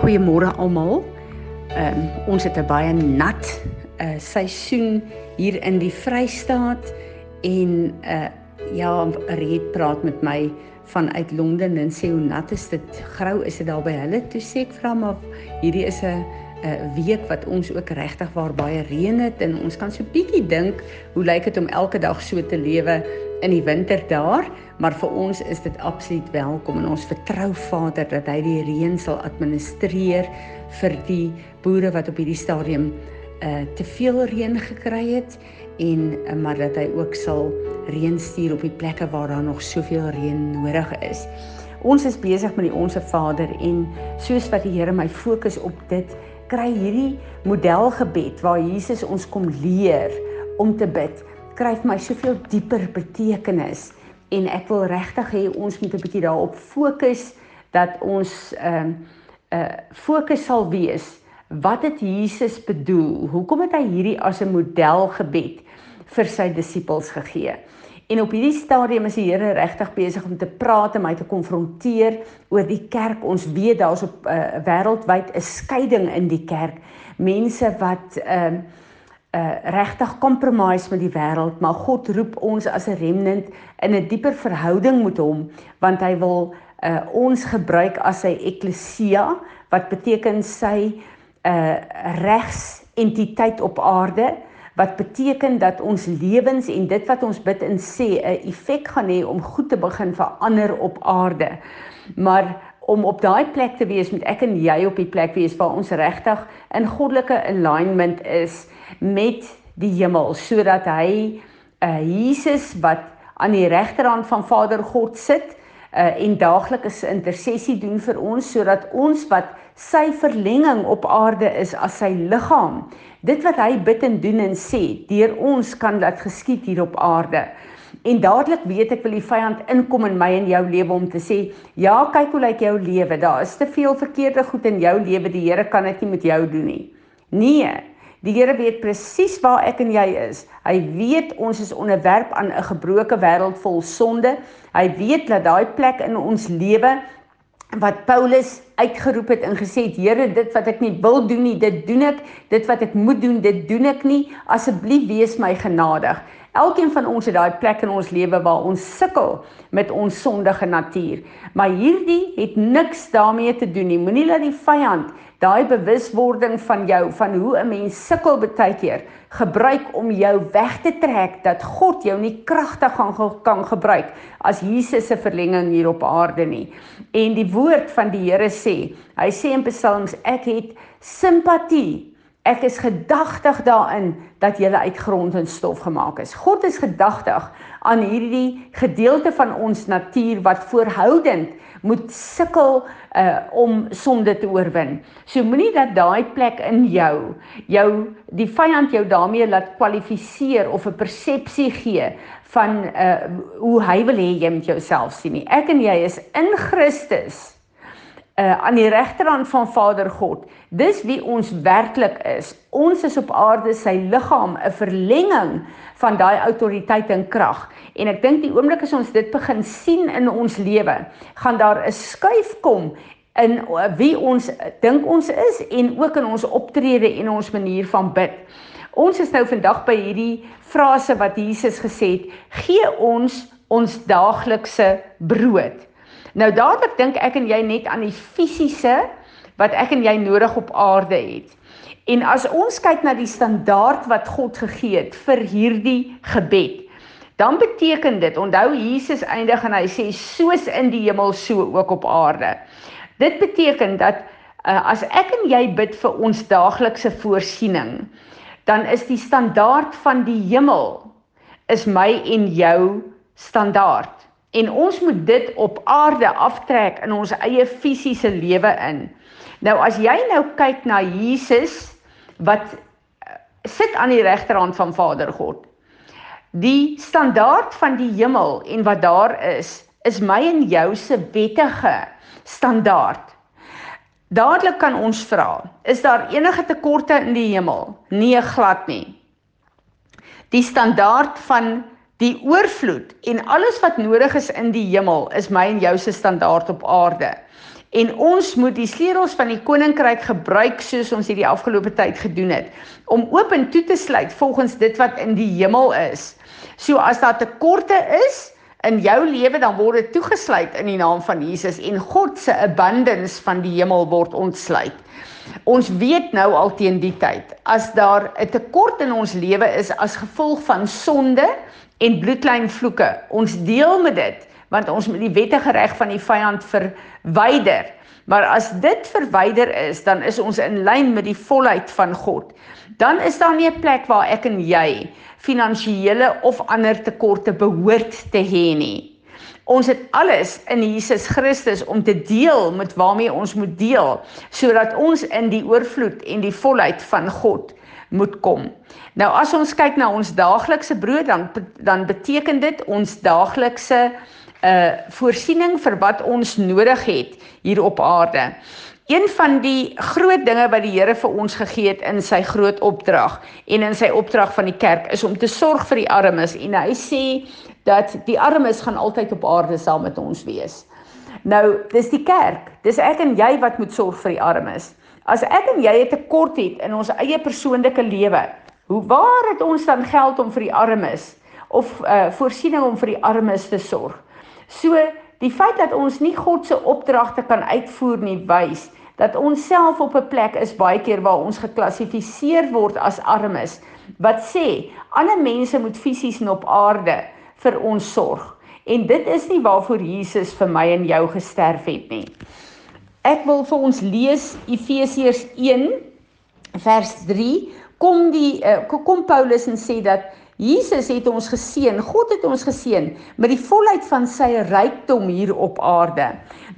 Goeiemôre almal. Ehm um, ons het 'n baie nat uh seisoen hier in die Vrystaat en uh ja, Riet praat met my vanuit Londen en sê hoe nat is dit? Grou is dit daar by hulle? Toe sê ek vra maar hierdie is 'n 'n week wat ons ook regtig waar baie reën het en ons kan so bietjie dink hoe lyk dit om elke dag so te lewe in die winter daar, maar vir ons is dit absoluut welkom en ons vertrou Vader dat hy die reën sal administreer vir die boere wat op hierdie stadium uh te veel reën gekry het en uh, maar dat hy ook sal reën stuur op die plekke waar daar nog soveel reën nodig is. Ons is besig met die onsse Vader en soos wat die Here my fokus op dit kry hierdie modelgebed waar Jesus ons kom leer om te bid kry vir my soveel dieper betekenis en ek wil regtig hê ons moet 'n bietjie daarop fokus dat ons ehm uh, uh fokus sal wees wat het Jesus bedoel? Hoekom het hy hierdie as 'n modelgebed vir sy disippels gegee? En op hierdie stadium is die Here regtig besig om te praat en my te konfronteer oor die kerk. Ons weet daar's op uh, wêreldwyd 'n skeiding in die kerk. Mense wat ehm uh, uh regtig compromise met die wêreld, maar God roep ons as 'n remnant in 'n dieper verhouding met hom, want hy wil uh ons gebruik as sy eklesia, wat beteken sy uh regs entiteit op aarde, wat beteken dat ons lewens en dit wat ons bid en sê 'n effek gaan hê om goed te begin verander op aarde. Maar om op daai plek te wees met ek en jy op die plek wees waar ons regtig in goddelike alignment is met die hemel sodat hy uh, Jesus wat aan die regterhand van Vader God sit uh, en daagliks intersessie doen vir ons sodat ons wat sy verlenging op aarde is as sy liggaam dit wat hy bid en doen en sê deur ons kan dat geskied hier op aarde En dadelik weet ek wil die vyand inkom in my en jou lewe om te sê, ja, kyk hoe lyk jou lewe. Daar is te veel verkeerde goed in jou lewe. Die Here kan dit nie met jou doen nie. Nee. Die Here weet presies waar ek en jy is. Hy weet ons is onderwerp aan 'n gebroke wêreld vol sonde. Hy weet dat daai plek in ons lewe wat Paulus uitgeroep het en gesê het Here dit wat ek nie wil doen nie dit doen ek dit wat ek moet doen dit doen ek nie asseblief wees my genadig Elkeen van ons het daai plek in ons lewe waar ons sukkel met ons sondige natuur. Maar hierdie het niks daarmee te doen nie. Moenie laat die vyand daai bewuswording van jou van hoe 'n mens sukkel baie keer gebruik om jou weg te trek dat God jou nie kragtig gaan kan gebruik as Jesus se verlenging hier op aarde nie. En die woord van die Here sê, hy sê in Psalms ek het simpatie Ek is gedagtig daarin dat jy uit grond en stof gemaak is. God is gedagtig aan hierdie gedeelte van ons natuur wat voorhoudend moet sukkel uh om sonde te oorwin. So moenie dat daai plek in jou jou die vyand jou daarmee laat kwalifiseer of 'n persepsie gee van uh hoe hy wil hê jy moet jouself sien nie. Ek en jy is in Christus uh, aan die regterhand van Vader God. Dis wie ons werklik is. Ons is op aarde sy liggaam, 'n verlenging van daai autoriteit en krag. En ek dink die oomblik as ons dit begin sien in ons lewe, gaan daar 'n skuif kom in eh, wie ons dink ons is en ook in ons optrede en ons manier van bid. Ons is nou vandag by hierdie frase wat Jesus gesê het: "Gee ons ons daaglikse brood." Nou dadelik dink ek en jy net aan die fisiese wat ek en jy nodig op aarde het. En as ons kyk na die standaard wat God gegee het vir hierdie gebed, dan beteken dit, onthou Jesus eindig en hy sê soos in die hemel so ook op aarde. Dit beteken dat uh, as ek en jy bid vir ons daaglikse voorsiening, dan is die standaard van die hemel is my en jou standaard. En ons moet dit op aarde aftrek in ons eie fisiese lewe in. Nou as jy nou kyk na Jesus wat eh, sit aan die regterhand van Vader God. Die standaard van die hemel en wat daar is, is my en jou se wettige standaard. Dadelik kan ons vra, is daar enige tekorte in die hemel? Nee, glad nie. Die standaard van Die oorvloed en alles wat nodig is in die hemel is my en jou se standaard op aarde. en ons moet die sleutels van die koninkryk gebruik soos ons hierdie afgelope tyd gedoen het om oop en toe te sluit volgens dit wat in die hemel is. So as daar tekorte is in jou lewe dan word dit toegesluit in die naam van Jesus en God se abundance van die hemel word ontsluit. Ons weet nou al teen die tyd as daar 'n tekort in ons lewe is as gevolg van sonde en bloedlyn vloeke. Ons deel met dit want ons moet die wettige reg van die vyand verwyder. Maar as dit verwyder is, dan is ons in lyn met die volheid van God. Dan is daar nie 'n plek waar ek en jy finansiële of ander tekorte behoort te hê nie. Ons het alles in Jesus Christus om te deel met waarmee ons moet deel sodat ons in die oorvloed en die volheid van God moet kom. Nou as ons kyk na ons daaglikse brood dan dan beteken dit ons daaglikse 'n uh, voorsiening vir wat ons nodig het hier op aarde. Een van die groot dinge wat die Here vir ons gegee het in sy groot opdrag en in sy opdrag van die kerk is om te sorg vir die armes en hy sê dat die armes gaan altyd op aarde saam met ons wees. Nou, dis die kerk. Dis ek en jy wat moet sorg vir die armes. As ek en jy 'n tekort het in ons eie persoonlike lewe, hoe waar het ons dan geld om vir die armes of uh voorsiening om vir die armes te sorg? So die feit dat ons nie God se opdragte kan uitvoer nie wys dat ons self op 'n plek is baie keer waar ons geklassifiseer word as armes wat sê ander mense moet fisies en op aarde vir ons sorg en dit is nie waarvoor Jesus vir my en jou gesterf het nie. Ek wil vir ons lees Efesiërs 1 vers 3 kom die uh, kom Paulus en sê dat Jesus het ons geseën, God het ons geseën met die volheid van sy rykdom hier op aarde.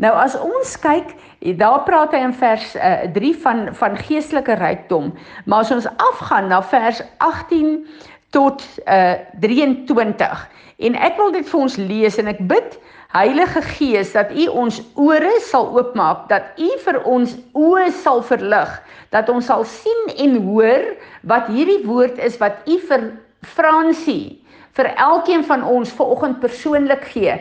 Nou as ons kyk, daar praat hy in vers uh, eh, 3 van van geestelike rykdom, maar as ons afgaan na vers 18 tot uh, eh, 23 en ek wil dit vir ons lees en ek bid Heilige Gees dat U ons ore sal oopmaak, dat U vir ons oë sal verlig, dat ons sal sien en hoor wat hierdie woord is wat U vir Fransie vir elkeen van ons vanoggend persoonlik gee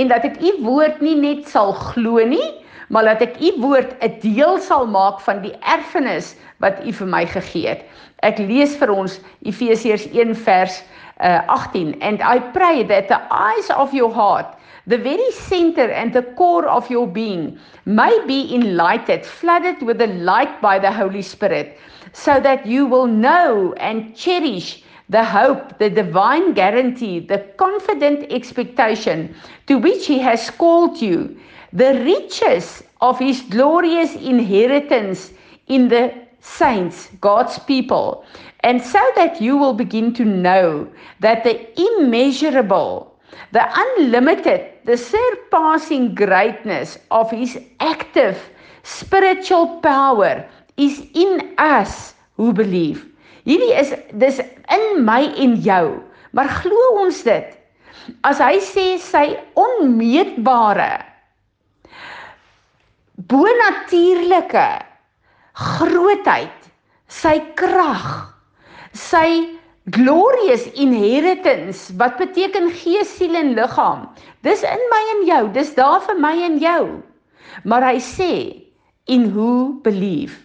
en dat ek u woord nie net sal glo nie, maar dat ek u woord 'n deel sal maak van die erfenis wat u vir my gegee het. Ek lees vir ons Efesiërs 1 vers uh, 18 and I pray that the eyes of your heart the very center and the core of your being may be enlightened flooded with the light by the holy spirit so that you will know and cherish the hope, the divine guarantee, the confident expectation to which He has called you, the riches of His glorious inheritance in the saints, God's people, and so that you will begin to know that the immeasurable, the unlimited, the surpassing greatness of His active spiritual power is in us who believe. Hierdie is dis in my en jou. Maar glo ons dit? As hy sê sy onmeetbare bonatuurlike grootheid, sy krag, sy glorious inheritance wat beteken gees, siel en liggaam. Dis in my en jou, dis daar vir my en jou. Maar hy sê in who believe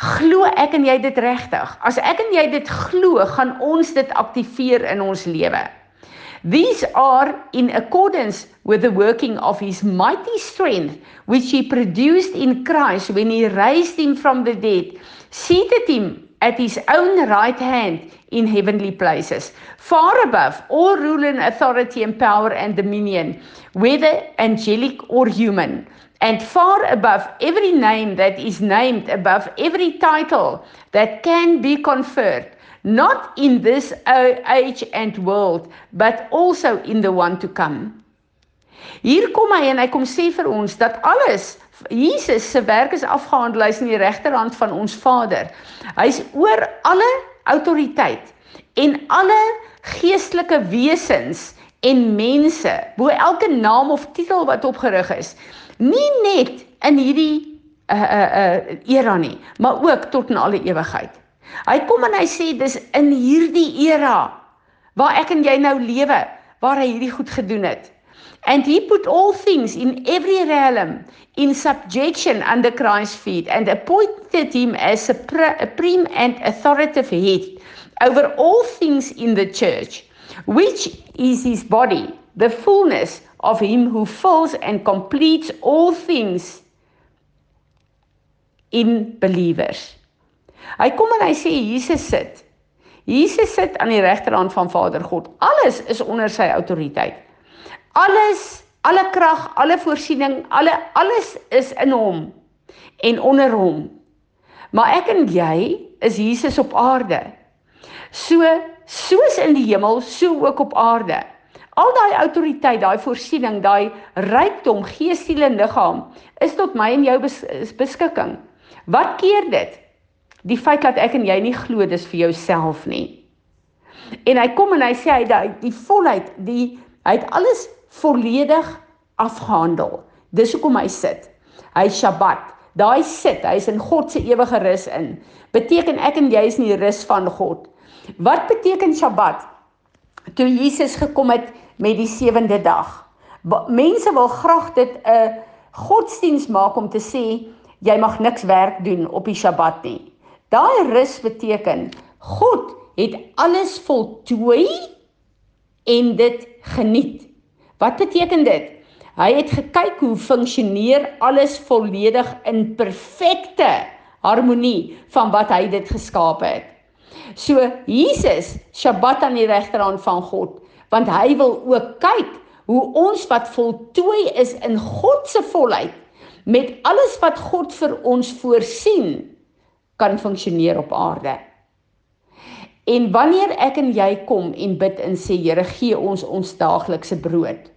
Glo ek en jy dit regtig? As ek en jy dit glo, gaan ons dit aktiveer in ons lewe. These are in accordance with the working of his mighty strength which he produced in Christ when he raised him from the dead, seated him at his own right hand in heavenly places, far above all rule and authority and power and dominion, whether angelic or human and far above every name that is named, above every title that can be conferred, not in this age and world, but also in the one to come. Hier kom hy en hy kom sê vir ons dat alles Jesus se werk is afgehandel hy's in die regterhand van ons Vader. Hy's oor alle autoriteit en alle geestelike wesens en mense, bo elke naam of titel wat opgerig is nie net in hierdie uh uh uh era nie, maar ook tot in alle ewigheid. Hy kom en hy sê dis in hierdie era waar ek en jy nou lewe, waar hy hierdie goed gedoen het. And he put all things in every realm in subjection under Christ's feet and appointed him as a supreme and authoritative head over all things in the church, which is his body, the fullness of him who fills and completes all things in believers. Hy kom en hy sê Jesus sit. Jesus sit aan die regterhand van Vader God. Alles is onder sy autoriteit. Alles, alle krag, alle voorsiening, alle alles is in hom en onder hom. Maar ek en jy is Jesus op aarde. So soos in die hemel, so ook op aarde. Al daai autoriteit, daai voorsiening, daai rykdom, gees, siel en liggaam is tot my en jou bes beskikking. Wat keer dit? Die feit dat ek en jy nie glo dis vir jouself nie. En hy kom en hy sê hy die, die volheid, die hy het alles volledig afgehandel. Dis hoekom hy sit. Hy Sabbat. Daai sit, hy is in God se ewige rus in. Beteken ek en jy is in die rus van God. Wat beteken Sabbat? Toe Jesus gekom het met die sewende dag. Mense wil graag dit 'n godsdiens maak om te sê jy mag niks werk doen op die Sabbat nie. Daai rus beteken God het alles voltooi en dit geniet. Wat beteken dit? Hy het gekyk hoe funksioneer alles volledig in perfekte harmonie van wat hy dit geskaap het. So Jesus Sabbat aan die regterhand van God, want hy wil ook kyk hoe ons wat voltooi is in God se volheid met alles wat God vir ons voorsien kan funksioneer op aarde. En wanneer ek en jy kom en bid en sê Here gee ons ons daaglikse brood.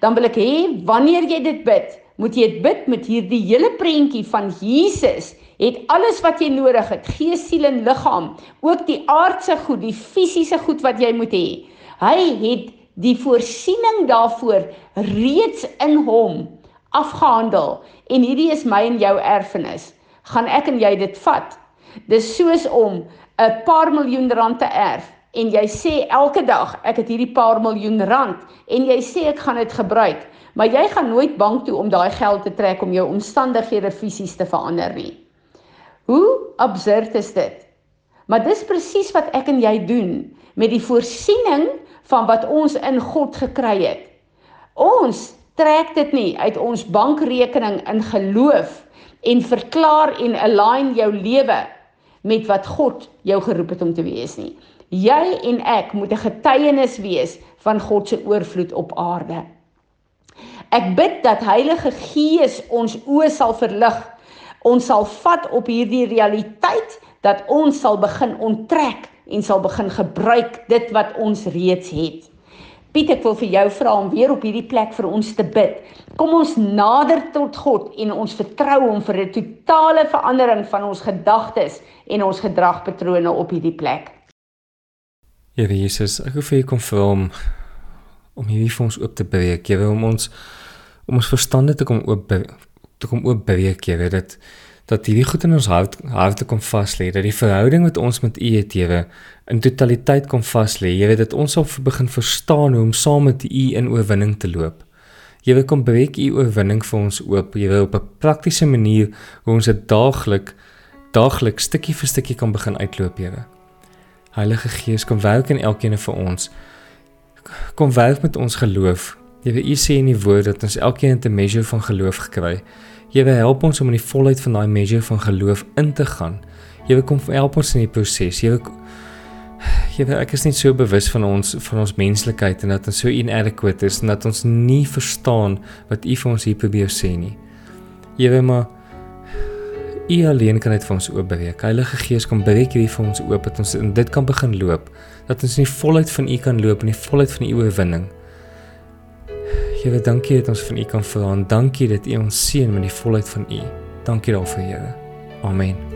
Dan wil ek hê wanneer jy dit bid, moet jy dit bid met hierdie hele prentjie van Jesus het alles wat jy nodig het, gees, siel en liggaam, ook die aardse goed, die fisiese goed wat jy moet hê. Hy het die voorsiening daarvoor reeds in hom afgehandel en hierdie is my en jou erfenis. Gaan ek en jy dit vat? Dis soos om 'n paar miljoen rand te erf en jy sê elke dag ek het hierdie paar miljoen rand en jy sê ek gaan dit gebruik, maar jy gaan nooit bank toe om daai geld te trek om jou omstandighede fisies te verander nie. Hoe absurd is dit? Maar dis presies wat ek en jy doen met die voorsiening van wat ons in God gekry het. Ons trek dit nie uit ons bankrekening in geloof en verklaar en align jou lewe met wat God jou geroep het om te wees nie. Jy en ek moet 'n getuienis wees van God se oorvloed op aarde. Ek bid dat Heilige Gees ons oë sal verlig. Ons sal vat op hierdie realiteit dat ons sal begin onttrek en sal begin gebruik dit wat ons reeds het. Piet, ek wil vir jou vra om weer op hierdie plek vir ons te bid. Kom ons nader tot God en ons vertrou hom vir 'n totale verandering van ons gedagtes en ons gedragpatrone op hierdie plek. Here Jesus, ek wil vir u kom vra om om hierdie vir ons oop te breek. Jy wil om ons om ons verstande te kom oop te kom oop breek, jy weet dit dat hierdie goed in ons hart harte kom vas lê dat die verhouding wat ons met U het Here in totaliteit kom vas lê weet dat ons op begin verstaan hoe om saam met U in oorwinning te loop. Wil kom breek U oorwinning vir ons oop wil op 'n praktiese manier hoe ons dit daaglik daagliks stukkie vir stukkie kan begin uitloop Here. Heilige Gees kom werk in elkeen van ons. Kom werk met ons geloof. Weet U sê in die woord dat ons elkeen 'n measure van geloof gekry het Jy wil help ons om in die volheid van daai measure van geloof in te gaan. Jy wil kom help ons in die proses. Jy wil jy weet ek is net so bewus van ons van ons menslikheid en dat ons so inadequate is en dat ons nie verstaan wat U vir ons hier probeer sê nie. Jy weet maar U alleen kan dit vir ons oopbreek. Heilige Gees kom breek hierdie vir ons oop dat ons in dit kan begin loop. Dat ons in die volheid van U kan loop in die volheid van U oorwinning. Here, dankie dat ons van U kan vra en dankie dat U ons seën met die volheid van U. Dankie daarvoor, Here. Amen.